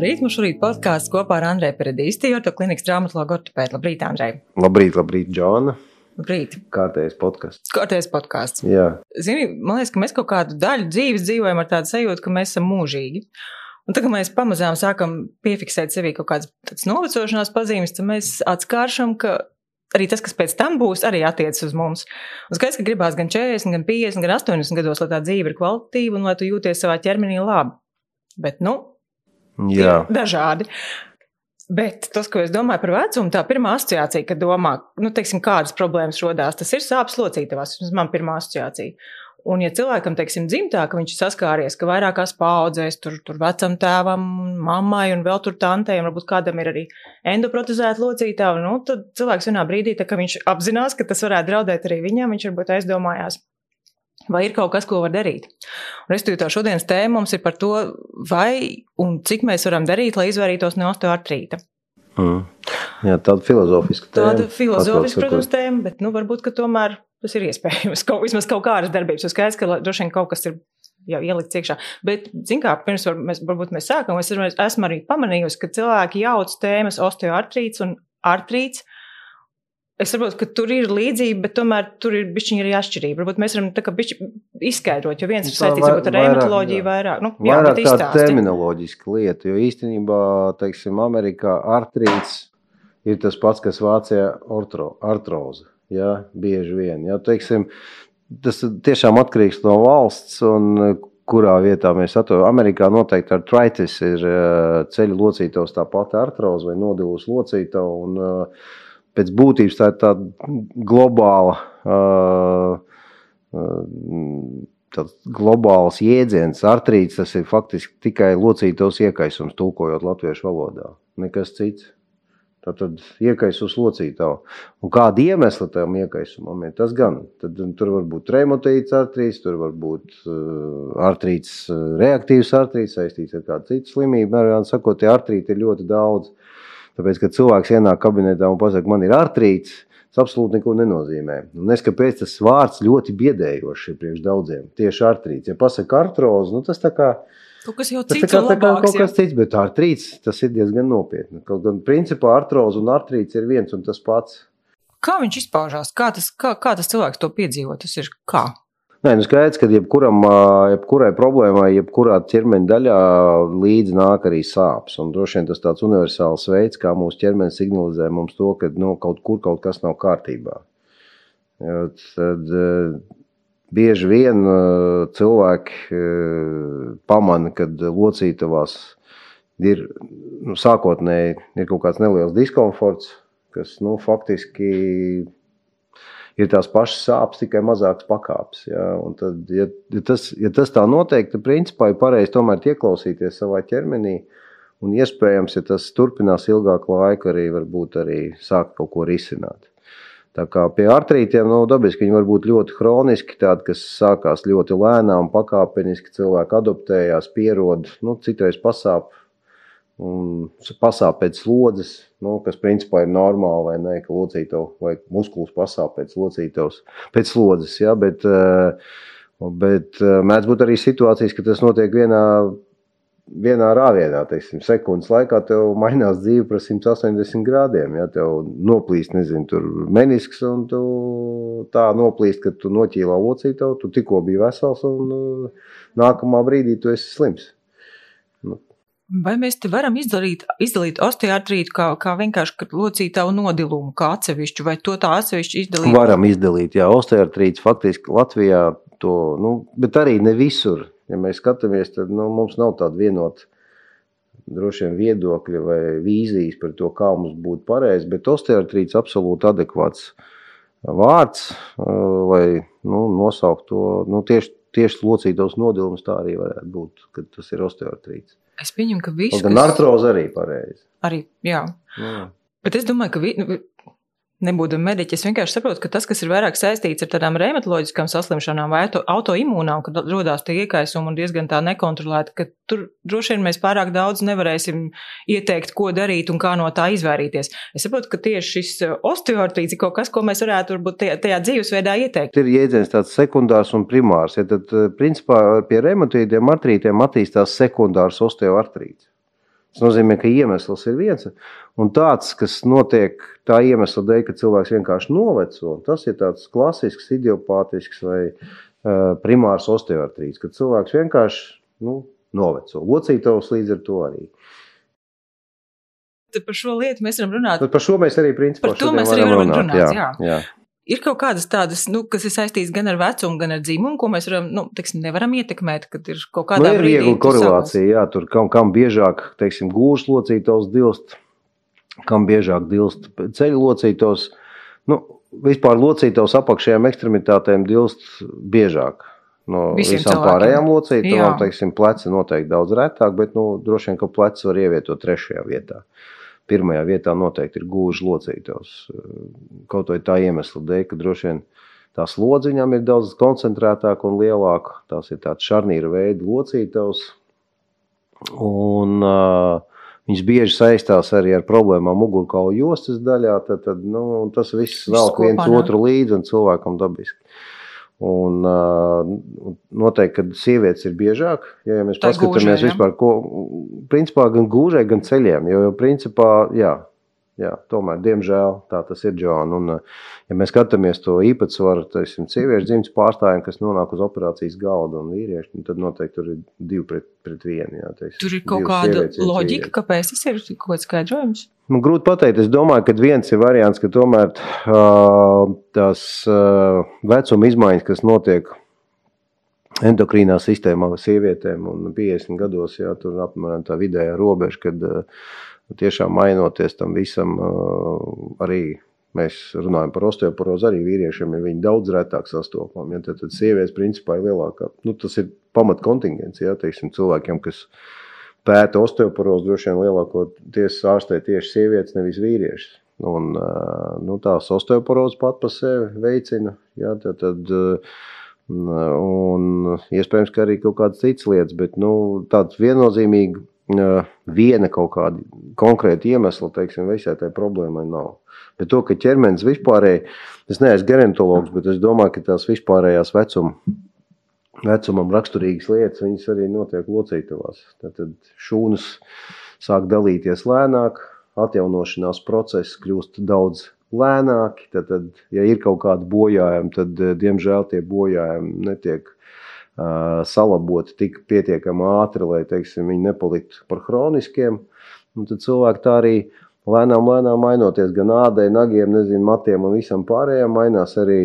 Labrīt, mums šorīt podkāsts kopā ar Andreju Peredīsti, jo to klinikas traumatologu ortopēdu. Labrīt, Andrej! Labrīt, labrīt, Džona! Labrīt! Kārtējais podkāsts. Kārtējais podkāsts. Jā. Zini, man liekas, ka mēs kaut kādu daļu dzīves dzīvojam ar tādu sajūtu, ka mēs esam mūžīgi. Un tagad mēs pamazām sākam piefiksēt sevī kaut kādas novecošanās pazīmes, tad mēs atskāršam, ka arī tas, kas pēc tam būs, arī attiecas uz mums. Un skaidrs, ka gribās gan 40, gan 50, gan 80 gados, lai tā dzīve ir kvalitatīva un lai tu jūties savā ķermenī labi. Bet, nu, Jā. dažādi. Bet tas, ko es domāju par vecumu, tā pirmā asociācija, kad domā, nu, teiksim, kādas problēmas radās, tas ir sāpes locītavās. Tas ir man pirmā asociācija. Un, ja cilvēkam, teiksim, dzimtā, ka viņš ir saskāries, ka vairākās paudzēs, tur, tur vecam tēvam, mammai un vēl tur tantei, un varbūt kādam ir arī endoprotezēta locītava, nu, tad cilvēks vienā brīdī, tā, ka viņš apzinās, ka tas varētu draudēt arī viņam, viņš varbūt aizdomājās. Vai ir kaut kas, ko var darīt? Ka šodienas tēma mums ir par to, vai un cik mēs varam darīt, lai izvairītos no osteoartrīta. Mm. Jā, tāda filozofiska tēma. Tāda filozofiska, protams, tēma, bet nu, varbūt tomēr tas ir iespējams. Kaut, vismaz kaut kādas darbības. Es skaidrs, ka droši vien kaut kas ir jau ielikts iekšā. Bet, zināmā mērā, pirms var, mēs, varbūt mēs sākam, es esmu arī pamanījusi, ka cilvēki jauc tēmas osteoartrīts un artrīts. Es saprotu, ka tur ir līdzība, bet tomēr tur ir bišķiņa arī atšķirība. Varbūt mēs varam tā izskaidrot, jo viens ir saistīts ar reumatoloģiju vairāk. Nu, jā, vairāk tā terminoloģiska lieta, jo īstenībā, teiksim, Amerikā artrīts ir tas pats, kas Vācijā ortro, artroze. Jā, bieži vien. Jā, teiksim, tas tiešām atkarīgs no valsts un kurā vietā mēs atrodamies. Amerikā noteikti artritis ir ceļu locītavs, tāpat artroze vai nodilus locītava. Pēc būtības tā ir tāda globāla. Tāds globāls jēdziens, artrīts, tas ir faktiski tikai locītos iekaisums, tulkojot latviešu valodā. Nekas cits. Tā tad iekaisus locītavu. Un kāda iemesla tam iekaisumam ir? Tas gan. Tad, tur var būt remotīts artrīts, tur var būt uh, artrīts, reaktīvs artrīts, saistīts ar kādu citu slimību. Arī sakot, tie artrīti ir ļoti daudz. Uh, Tāpēc, kad cilvēks ienāk kabinetā un pasakā, man ir artrīts, tas absolūti neko nenozīmē. Un es kāpēc tas vārds ļoti biedējošs ir priekš daudziem. Tieši artrīts. Ja pasakā artroze, nu tas tā kā. Kaut kas jau cits, tas kā, labāks, kā kaut kas cits, bet artrīts tas ir diezgan nopietni. Kaut gan principā artroze un artrīts ir viens un tas pats. Kā viņš izpaužās? Kā tas, kā, kā tas cilvēks to piedzīvo? Tas ir kā? Nē, nu skaidrs, ka jebkuram, jebkurai problēmai, jebkurā ķermeņa daļā līdzi nāk arī sāpes. Un droši vien tas tāds universāls veids, kā mūsu ķermenis signalizē mums to, ka nu, kaut kur kaut kas nav kārtībā. Jo, tad, bieži vien cilvēki pamana, kad locītavās ir nu, sākotnēji ir kaut kāds neliels diskomforts, kas nu, faktiski ir tās pašas sāpes, tikai mazākas pakāpes. Ja? Un tad, ja, ja, tas, ja tas tā notiek, tad principā ir pareizi tomēr ieklausīties savā ķermenī. Un iespējams, ja tas turpinās ilgāku laiku, arī varbūt arī sākt kaut ko risināt. Tā kā pie artrītiem nu, dabiski viņi var būt ļoti kroniski, tādi, kas sākās ļoti lēnām, pakāpeniski, cilvēki adaptējās, pierod, nu, citreiz pasāp un pasāp pēc slodzes, nu, kas principā ir normāli, vai ne, ka locītavs vai muskulis pasāp pēc locītavs, pēc slodzes, ja, bet, eh, bet eh, mēdz būt arī situācijas, ka tas notiek vienā, vienā rāvienā, teiksim, sekundes laikā tev mainās dzīve par 180 grādiem, ja tev noplīst, nezinu, tur menisks un tu tā noplīst, ka tu noķīlā locītavu, tu tikko biji vesels un eh, nākamā brīdī tu esi slims. Vai mēs te varam izdalīt, izdalīt osteoartrītu kā, kā vienkārši locītavu nodilumu, kā atsevišķu, vai to tā atsevišķi izdalīt? Varam izdalīt, jā, osteoartrīts faktiski Latvijā to, nu, bet arī ne visur. Ja mēs skatāmies, tad nu, mums nav tāda vienota droši vien viedokļa vai vīzijas par to, kā mums būtu pareizi, bet osteoartrīts absolūti adekvāts vārds, lai nu, nosaukt to, nu, tieši, tieši locītos nodilums tā arī varētu būt, kad tas ir osteoartrīts. Es pieņemu, ka viss. Gan kas... artroze arī pareizi. Arī, jā. jā. Bet es domāju, ka vi... Nu, nebūdami mediķi, es vienkārši saprotu, ka tas, kas ir vairāk saistīts ar tādām reumatoloģiskām saslimšanām vai autoimūnām, kad rodās tie iekaisumi un diezgan tā nekontrolēti, ka tur droši vien mēs pārāk daudz nevarēsim ieteikt, ko darīt un kā no tā izvairīties. Es saprotu, ka tieši šis uh, osteoartrīts ir kaut kas, ko mēs varētu varbūt tajā, tajā dzīvesveidā ieteikt. Ir jēdziens tāds sekundārs un primārs. Ja tad, uh, principā, pie reumatīdiem artrītiem attīstās sekundārs osteoartrīts. Tas nozīmē, ka iemesls ir viens. Un tāds, kas notiek tā iemesla dēļ, ka cilvēks vienkārši noveco, tas ir tāds klasisks, idiopātisks vai uh, primārs osteoartrīts, kad cilvēks vienkārši nu, noveco. Locītavs līdz ar to arī. Tad par šo lietu mēs varam runāt. Tad par šo mēs arī principā par to mēs arī varam runāt. runāt jā. Jā. Ir kaut kādas tādas, nu, kas ir saistītas gan ar vecumu, gan ar dzīvumu, ko mēs varam, nu, teiksim, nevaram ietekmēt, kad ir kaut kāda nu, ir viegla korelācija. Jā, tur kam, kam biežāk, teiksim, gūžas locītos dilst, kam biežāk dilst ceļu locītos. Nu, vispār locītos apakšējām ekstremitātēm dilst biežāk. No Visiem visām cilvēkiem. pārējām locītavām, teiksim, pleci noteikti daudz retāk, bet, nu, droši vien, ka pleci var ievietot trešajā vietā. Pirmajā vietā noteikti ir gūžs locītavs. Kaut vai tā iemesla dēļ, ka droši vien tā slodze viņam ir daudz koncentrētāka un lielāka. Tās ir tāds šarnīra veida locītavs. Un uh, Viņš bieži saistās arī ar problēmām mugurkaula jostas daļā. Tad, tad, nu, tas viss velk viens otru līdzi un cilvēkam dabiski. Un, uh, noteikti, ka sievietes ir biežāk, ja, ja mēs Tā paskatāmies gūžē, vispār, ko, principā gan gūžai, gan ceļiem, jo, jo principā, jā, Jā, tomēr, diemžēl, tā tas ir, Džon. Un, ja mēs skatāmies to īpatsvaru, teiksim, sieviešu dzimtas pārstāvjiem, kas nonāk uz operācijas galda un vīrieši, nu, tad noteikti tur ir divi pret, pret vienu. Jā, teiksim, tur ir kaut kāda loģika, kāpēc tas ir kaut kāds skaidrojums. Nu, grūti pateikt. Es domāju, ka viens ir variants, ka tomēr uh, tās uh, vecuma izmaiņas, kas notiek endokrīnā sistēmā sievietēm un 50 gados, jā, tur apmēram tā vidējā robeža, kad uh, tiešām mainoties tam visam, arī mēs runājam par osteoporozi, arī vīriešiem ir viņi daudz retāk sastopami. Ja, tad, tad sievietes principā ir lielākā. Nu, tas ir pamatkontingents, ja, teiksim, cilvēkiem, kas pēta osteoporozi, droši vien lielākoties ārstē tieši sievietes, nevis vīriešus. Un, nu, tās osteoporozi pat par sevi veicina. Ja, tad, tad, un iespējams, ka arī kaut kādas citas lietas, bet nu, tāds viennozīmīgi viena kaut kāda konkrēta iemesla, teiksim, visai tai problēmai nav. Bet to, ka ķermenis vispārēji, es neesmu gerontologs, bet es domāju, ka tās vispārējās vecuma, vecumam raksturīgas lietas, viņas arī notiek locītavās. Tad šūnas sāk dalīties lēnāk, atjaunošanās process kļūst daudz lēnāki. Tad, tad, ja ir kaut kādi bojājumi, tad, diemžēl, tie bojājumi netiek salaboti tik pietiekami ātri, lai teiksim, viņi nepaliktu par chroniskiem. Un tad cilvēki tā arī lēnām, lēnām mainoties gan ādai, nagiem, nezinu, matiem un visam pārējiem, mainās arī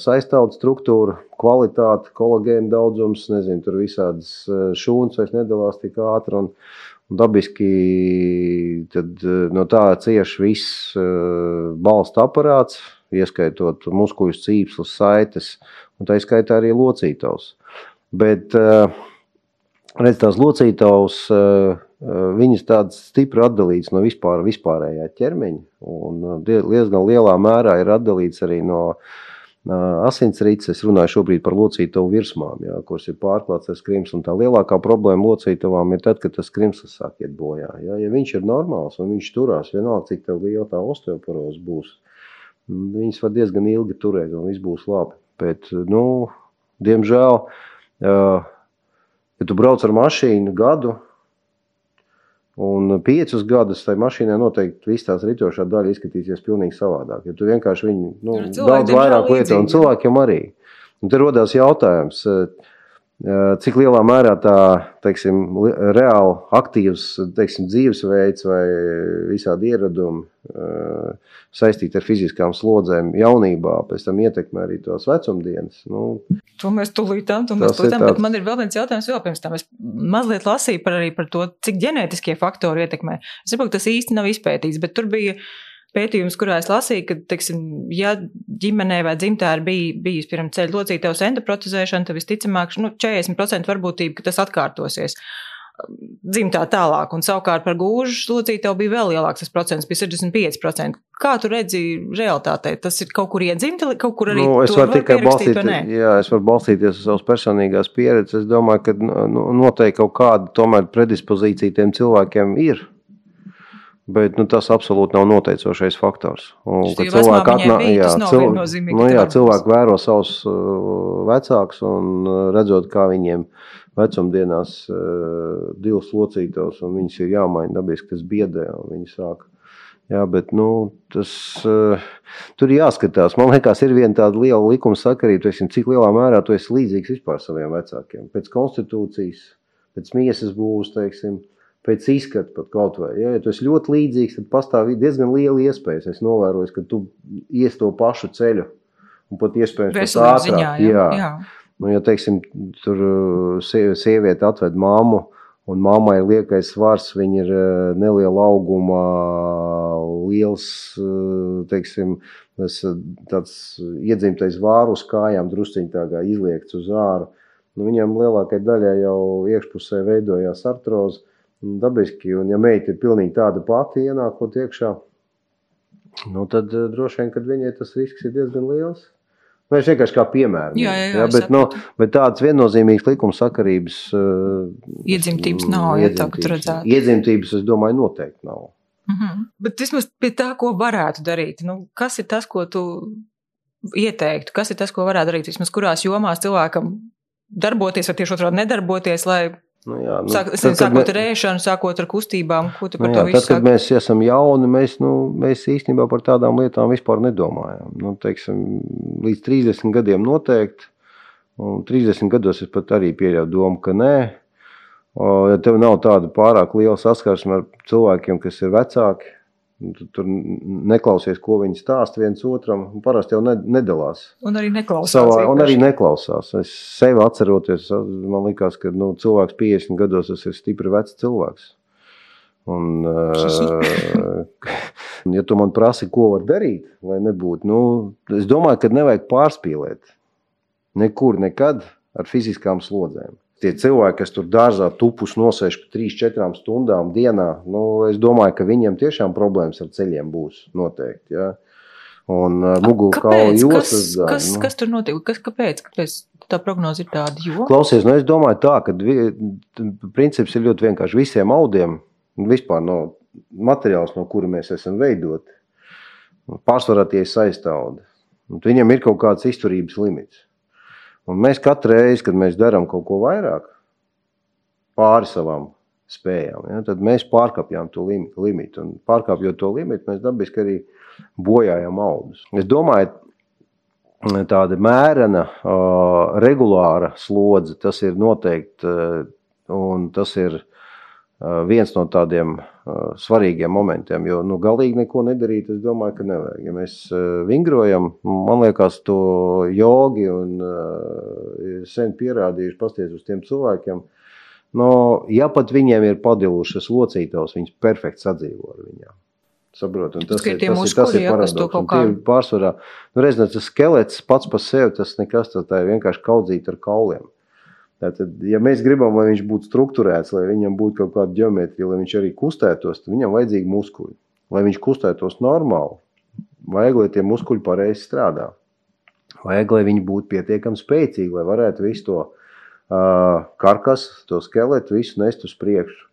saistāvdu struktūra, kvalitāte, kolagēna daudzums, nezinu, tur visādas šūnas vairs nedalās tik ātri. Un dabiski tad, no tā cieš viss balsta aparāts, ieskaitot muskuļu cīpslus, saites, un tā izskaitā arī locītavs. Bet eh, redz, tās locītavas, eh, eh, viņas tādas stipri atdalītas no vispār, vispārējā ķermeņa. Un diezgan lielā mērā ir atdalīts arī no asinsrites. Es runāju šobrīd par locītavu virsmām, jā, kuras ir pārklāts ar skrims. Un tā lielākā problēma locītavām ir tad, kad tas skrims sāk iet bojā. Jā. Ja viņš ir normāls un viņš turās, vienalga, cik liela tā osteoporoze būs, viņas var diezgan ilgi turēt un viss būs labi. Bet, nu, diemžēl, Ja tu brauc ar mašīnu gadu, un piecus gadus tai mašīnai noteikti viss tās ritošā daļa izskatīsies pavisam savādāk. Ja tu vienkārši viņu nu, daudz vairāk lieto, un cilvēkiem arī. Un te rodās jautājums, uh, cik lielā mērā tā teiksim, reāli aktīvs teiksim, dzīvesveids vai visādi ieradumi saistīti ar fiziskām slodzēm jaunībā, pēc tam ietekmē arī tos vecumdienas. Nu, to mēs tūlītām, to mēs tūlītām, bet man ir vēl viens jautājums vēl pirms tam. Es mazliet lasīju par arī par to, cik ģenētiskie faktori ietekmē. Es saprotu, tas īsti nav izpētīts, bet tur bija pētījums, kurā es lasīju, ka, teiksim, ja ģimenē vai dzimtē ir bij, bijis pirms ceļa locītavas endoprotezēšana, tad visticamāk, nu, 40% varbūtība, ka tas atkārtosies. Dzimtā tālāk, un savukārt par gūžu locītavu bija vēl lielāks tas procents, bija 65%. Kā tu redzi realitātē? Tas ir kaut kur iedzimta, kaut kur arī. Nu, es varu tikai balstīties, jā, es varu balstīties uz savas personīgās pieredzes. Es domāju, ka nu, noteikti kaut kāda tomēr predispozīcija tiem cilvēkiem ir. Bet nu, tas absolūti nav noteicošais faktors. Cilvēki atnāk, jā, cilvēki, nu, jā, cilvēki vēro savus uh, vecākus un uh, redzot, kā viņiem vecumdienās uh, divas locītavas, un viņas ir jāmaina dabiski, tas biedē, un viņi sāk. Jā, bet nu, tas uh, tur jāskatās. Man liekas, ir viena tāda liela likuma sakarība, teiksim, cik lielā mērā tu esi līdzīgs vispār saviem vecākiem. Pēc konstitūcijas, pēc miesas būs, teiksim, pēc izskata pat kaut vai. Ja, ja tu esi ļoti līdzīgs, tad pastāv diezgan liela iespēja. Es novēroju, ka tu ies to pašu ceļu un pat iespējams pat ātrāk. Ziņā, jā. Jā. Jā. Nu, ja, teiksim, tur sieviete atved māmu, un mammai liekais svars, viņa ir neliela auguma, liels, teiksim, tas, tāds iedzimtais vāru uz kājām, drusciņi tā kā izliekts uz āru. Nu, viņam lielākajai daļai jau iekšpusē veidojās artroze, dabiski, un ja meita ir pilnīgi tāda pati ienākot iekšā, nu, tad droši vien, kad viņai tas risks ir diezgan liels. Mēs nu, vienkārši kā piemēram. Jā, jā, jā, jā, bet, nu, bet tādas viennozīmīgas likuma sakarības. Uh, iedzimtības nav, ja tā, tur redzētu. Iedzimtības, es domāju, noteikti nav. Mm -hmm. Bet vismaz pie tā, ko varētu darīt. Nu, kas ir tas, ko tu ieteiktu? Kas ir tas, ko varētu darīt? Vismaz kurās jomās cilvēkam darboties, vai tieši otrādi nedarboties, lai Nu, jā, nu, Sāk, tad, sākot ar ēšanu, sākot ar kustībām, ko tu par nu, jā, to visu tad, kad mēs esam jauni, mēs, nu, mēs īstenībā par tādām lietām vispār nedomājam. Nu, teiksim, līdz 30 gadiem noteikti, un 30 gados es pat arī pieļauju domu, ka nē. Ja tev nav tāda pārāk liela saskarsme ar cilvēkiem, kas ir vecāki, Tu tur neklausies, ko viņi stāsta viens otram. Parasti jau nedalās. Un arī neklausās. Savā, un arī neklausās. Es sevi atceroties, man liekas, ka nu, cilvēks 50 gados tas ir stipri vecs cilvēks. Un, ja tu man prasi, ko var darīt, lai nebūtu, nu, es domāju, ka nevajag pārspīlēt. Nekur, nekad ar fiziskām slodzēm tie cilvēki, kas tur dārzā tupus nosēž pa 3-4 stundām dienā, nu, es domāju, ka viņiem tiešām problēmas ar ceļiem būs noteikti. Ja? Un uh, mugurkaula jostas daļa. Kas, nu. kas tur notiek? Kas, kāpēc? kāpēc tā prognoze ir tāda? Jo? Klausies, nu es domāju tā, ka princips ir ļoti vienkārši visiem audiem, vispār no materiāls, no kura mēs esam veidoti, pārsvarā tie ir saistāudi. Viņam ir kaut kāds izturības limits. Un mēs katru reizi, kad mēs darām kaut ko vairāk, pāri savām spējām, ja, tad mēs pārkāpjam to limitu. Un pārkāpjot to limitu, mēs dabiski arī bojājam audus. Es domāju, tāda mērena, regulāra slodze, tas ir noteikti, un tas ir viens no tādiem svarīgiem momentiem. Jo nu, galīgi neko nedarīt, es domāju, ka nevajag. Ja mēs vingrojam, man liekas, to jogi un sen pierādījuši, pasties uz tiem cilvēkiem. No, ja pat viņiem ir padilušas locītavas, viņas perfekti sadzīvo ar viņām. Saprot, tas, ir, tas, ir, tas, ir paradoks. Kā... Pārsvarā, nu, redz, tas skelets pats par sevi, tas nekas, tā ir vienkārši kaudzīt ar kauliem. Tātad, ja mēs gribam, lai viņš būtu strukturēts, lai viņam būtu kaut kāda geometrija, lai viņš arī kustētos, tad viņam vajadzīgi muskuļi. Lai viņš kustētos normāli, vajag, lai tie muskuļi pareizi strādā. Vajag, lai viņi būtu pietiekami spēcīgi, lai varētu visu to uh, karkas, to skeletu, visu nest uz priekšu.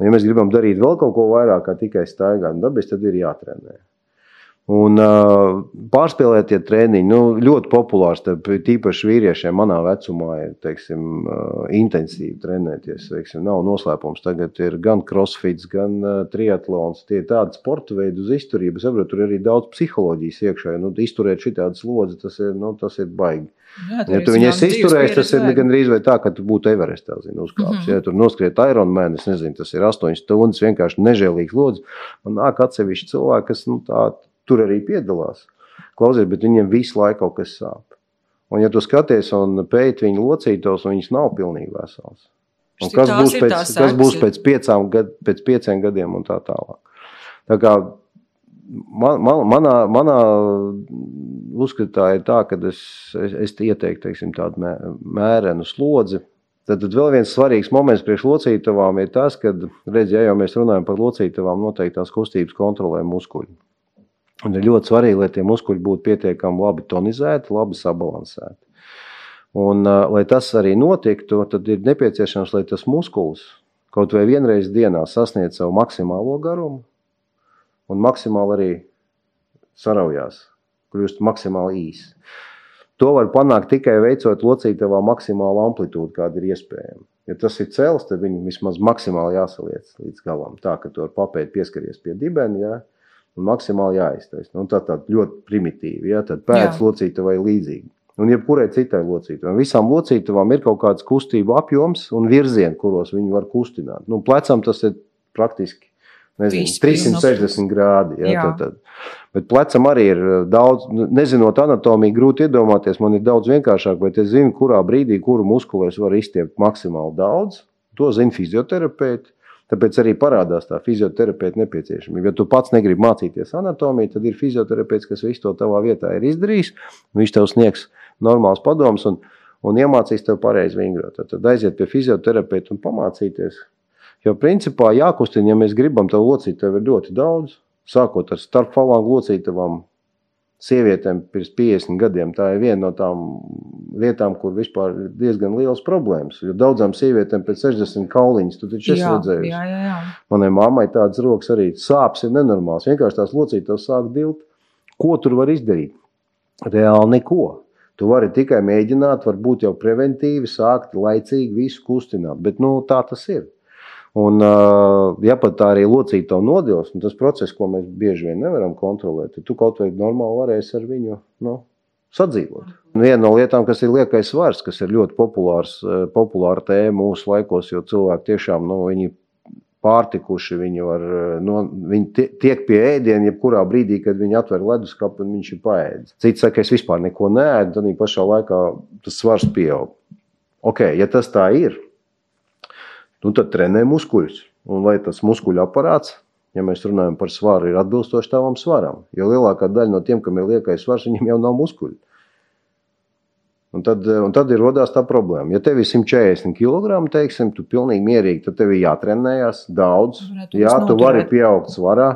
Un, ja mēs gribam darīt vēl kaut ko vairāk, kā tikai staigāt, dabis, tad ir jātrenē. Un uh, pārspēlētie treniņi nu, ļoti populārs. Tīpaši vīriešiem manā vecumā ir teiksim, uh, intensīvi trenēties. Teiksim, nav noslēpums. Tagad ir gan crossfits, gan uh, triatlons. Tie ir tādi sporta veidi uz izturību. Es saprotu, tur ir arī daudz psiholoģijas iekšā. Nu, izturēt šitādu slodzi, tas ir, nu, tas ir baigi. Jā, ja tu viņus izturēsi, tas ir gandrīz vai tā, ka tu būtu Everestā zinu, uzkāpis. Mm -hmm. Ja tur noskriet Ironman, es nezinu, tas ir 8 stundas vienkārši nežēlīgs lodzi. Man nāk atsevišķi cilvēki, kas nu, tādi tur arī piedalās. Klausies, bet viņiem visu laiku kaut kas sāp. Un, ja tu skaties un pēti viņu locītos, viņas nav pilnīgi veselas. Un kas būs, pēc, kas būs pēc, piecām, gad, pēc pieciem gadiem un tā tālāk. Tā kā man, man, manā, manā uzskatā ir tā, ka es, es, es ieteiktu teiksim, tādu mē, mērenu slodzi. Tad, tad vēl viens svarīgs moments priekš locītavām ir tas, ka, redz, ja jau mēs runājam par locītavām, noteikti tās kustības kontrolē muskuļi. Un ir ļoti svarīgi, lai tie muskuļi būtu pietiekami labi tonizēti, labi sabalansēti. Un, lai tas arī notiktu, tad ir nepieciešams, lai tas muskulis kaut vai vienreiz dienā sasniedz savu maksimālo garumu un maksimāli arī saraujās, kļūst maksimāli īss. To var panākt tikai veicot locītavā maksimālu amplitūdu, kāda ir iespējama. Ja tas ir cēlis, tad viņu vismaz maksimāli jāsaliec līdz galam. Tā, ka tu ar papēdi pieskaries pie dibena, ja, un maksimāli jāiztaisa. Nu, tā tāda ļoti primitīva, ja, tad pēc locītavai līdzīgi. Un jebkurai citai locītavai. Visām locītavām ir kaut kāds kustību apjoms un virzieni, kuros viņi var kustināt. Nu, plecam tas ir praktiski nezinu, Viss 360 grādi. Ja, tad, tad. Bet plecam arī ir eh, daudz, nu, nezinot anatomiju, grūti iedomāties. Man ir daudz vienkāršāk, bet es zinu, kurā brīdī, kuru muskuli es varu izstiept maksimāli daudz. To zina fizioterapeiti. Tāpēc arī parādās tā fizioterapeita nepieciešamība. Ja tu pats negribi mācīties anatomiju, tad ir fizioterapeits, kas visu to tavā vietā ir izdarījis. Viņš tev sniegs normāls padoms un, un iemācīs tev pareizi vingrot. Tad aiziet pie fizioterapeita un pamācīties, Jo principā jākustina, ja mēs gribam, tad locītavu ir ļoti daudz. Sākot ar starpfalangu locītavām, sievietēm pirms 50 gadiem. Tā ir viena no tām lietām, kur vispār ir diezgan liels problēmas. Jo daudzām sievietēm pēc 60 kauliņas, tu taču esi redzējis. Jā, jā, jā. Manai mammai tādas rokas arī sāpes ir nenormāls. Vienkārši tās locītavas sāk dilt. Ko tur var izdarīt? Reāli neko. Tu vari tikai mēģināt, varbūt jau preventīvi sākt laicīgi visu kustināt, bet nu, tā tas ir. Un, ja pat tā arī locīta to nodils, un tas process, ko mēs bieži vien nevaram kontrolēt, tad tu kaut vai normāli varēsi ar viņu nu, sadzīvot. Un viena no lietām, kas ir liekais svars, kas ir ļoti populārs, populāra tēma mūsu laikos, jo cilvēki tiešām nu, viņi pārtikuši, viņi, var, no, viņi tiek pie ēdiena, jebkurā brīdī, kad viņi atver leduskapu un viņš ir paēdis. Cits saka, es vispār neko neēdu, tad pašā laikā tas svars pieaug. Ok, ja tas tā ir, nu, tad trenē muskuļus. Un vai tas muskuļu aparāts, ja mēs runājam par svaru, ir atbilstoši tavam svaram? Jo lielākā daļa no tiem, kam ir liekais svars, viņiem jau nav muskuļu. Un tad, un tad ir rodās tā problēma. Ja tev ir 140 kg, teiksim, tu pilnīgi mierīgi, tad tev ir jātrenējas daudz. Jā, tu vari pieaugt svarā,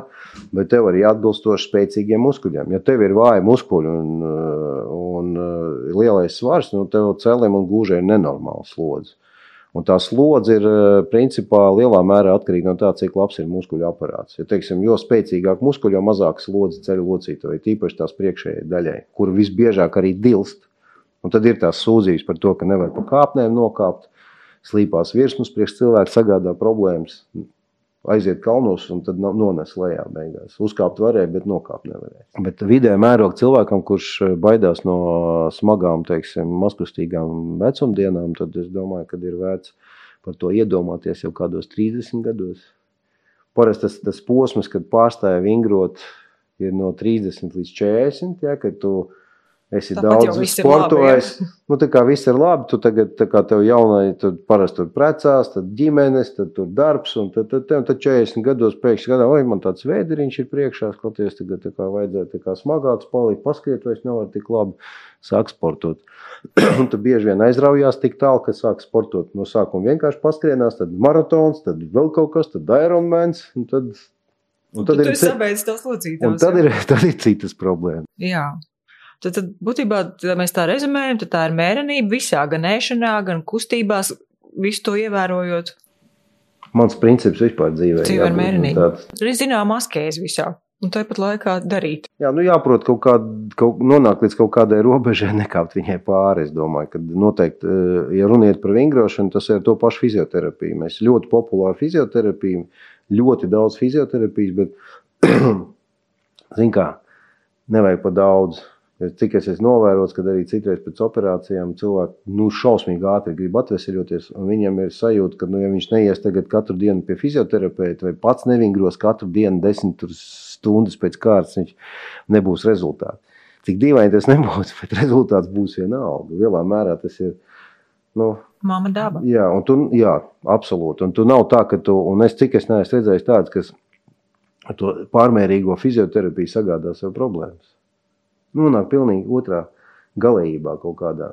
bet tev arī atbilstoši spēcīgiem muskuļiem. Ja tev ir vāji muskuļi un, un, un lielais svars, nu tev celim un gūžai ir nenormāls slodzi. Un tā slodze ir eh, principā lielā mērā atkarīga no tā, cik labs ir muskuļu aparāts. Ja, teiksim, jo spēcīgāk muskuļi, jo mazāk slodze ceļu locītavai, tīpaši tās priekšējai daļai, kur visbiežāk arī dilst. Un tad ir tās sūdzības par to, ka nevar pa kāpnēm nokāpt, slīpās virsmas priekš cilvēku sagādā problēmas aiziet kalnos un tad nones lejā beigās. Uzkāpt varēja, bet nokāpt nevarēja. Bet vidē mēroga cilvēkam, kurš eh, baidās no smagām, teiksim, maskustīgām vecumdienām, tad es domāju, ka ir vērts par to iedomāties jau kādos 30 gados. Parasti tas, tas posms, kad pārstāja vingrot, ir no 30 līdz 40, ja, kad tu esi Tāpat daudz sportojis. Nu, tā kā viss ir labi, tu tagad, tā kā tev jaunai, tad parasti tur precās, tad ģimenes, tad tur darbs, un tad, tad, tad, tad 40 gados pēkšņi gadā, oi, man tāds vēderiņš ir priekšā, skaties, tagad tā kā vajadzētu tā kā smagāks palikt, paskriet, vai es nevaru tik labi sāk sportot. un tu bieži vien aizraujās tik tālu, ka sāk sportot no sākuma vienkārši paskrienās, tad maratons, tad vēl kaut kas, tad Ironmans, un tad Un tad, tad ir, sabeidzis tās locītājs. Un tad ir, tad ir citas problēmas. Jā. Tad, tad būtībā, ja mēs tā rezumējam, tad tā ir mērenība visā, gan ēšanā, gan kustībās, visu to ievērojot. Mans princips vispār dzīvē. Ir mērenība. Ir zināma askēze visā. Un tāpat laikā darīt. Jā, nu jāprot kaut kā, kaut, nonākt līdz kaut kādai robežai, nekāpt viņai pāri. Es domāju, ka noteikti, eh, ja runiet par vingrošanu, tas ir to pašu fizioterapiju. Mēs ļoti populāri fizioterapiju, ļoti daudz fizioterapijas, bet, zin kā, nevajag pa daudz Cik es esmu novērojis, kad arī citreiz pēc operācijām cilvēki nu, šausmīgi ātri grib atvesaļoties. Viņam ir sajūta, ka, nu, ja viņš neies tagad katru dienu pie fizioterapeita vai pats nevingros katru dienu desmit stundas pēc kārtas, viņš nebūs rezultāts. Cik dīvaini tas nebūs, bet rezultāts būs vienalga. Lielā mērā tas ir. Nu, Māma daba. Jā, un tu, jā, absolūti. Un tu nav tā, ka tu, un es cik es neesmu redzējis tādas, kas to pārmērīgo fizioterapiju sagādā sev problēmas nonāk pilnīgi otrā galējībā kaut kādā.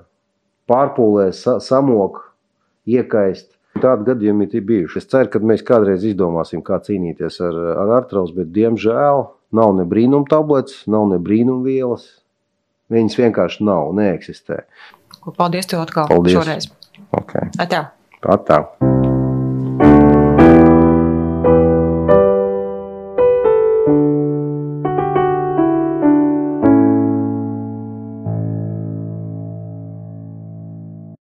Pārpūlē, sa samok, iekaist. Tādi gadījumi ir bijuši. Es ceru, ka mēs kādreiz izdomāsim, kā cīnīties ar, ar artrausu, bet diemžēl nav ne brīnum tabletes, nav ne brīnum vielas. Viņas vienkārši nav, neeksistē. Paldies tev atkal Paldies. šoreiz. Okay. Atā. Atā.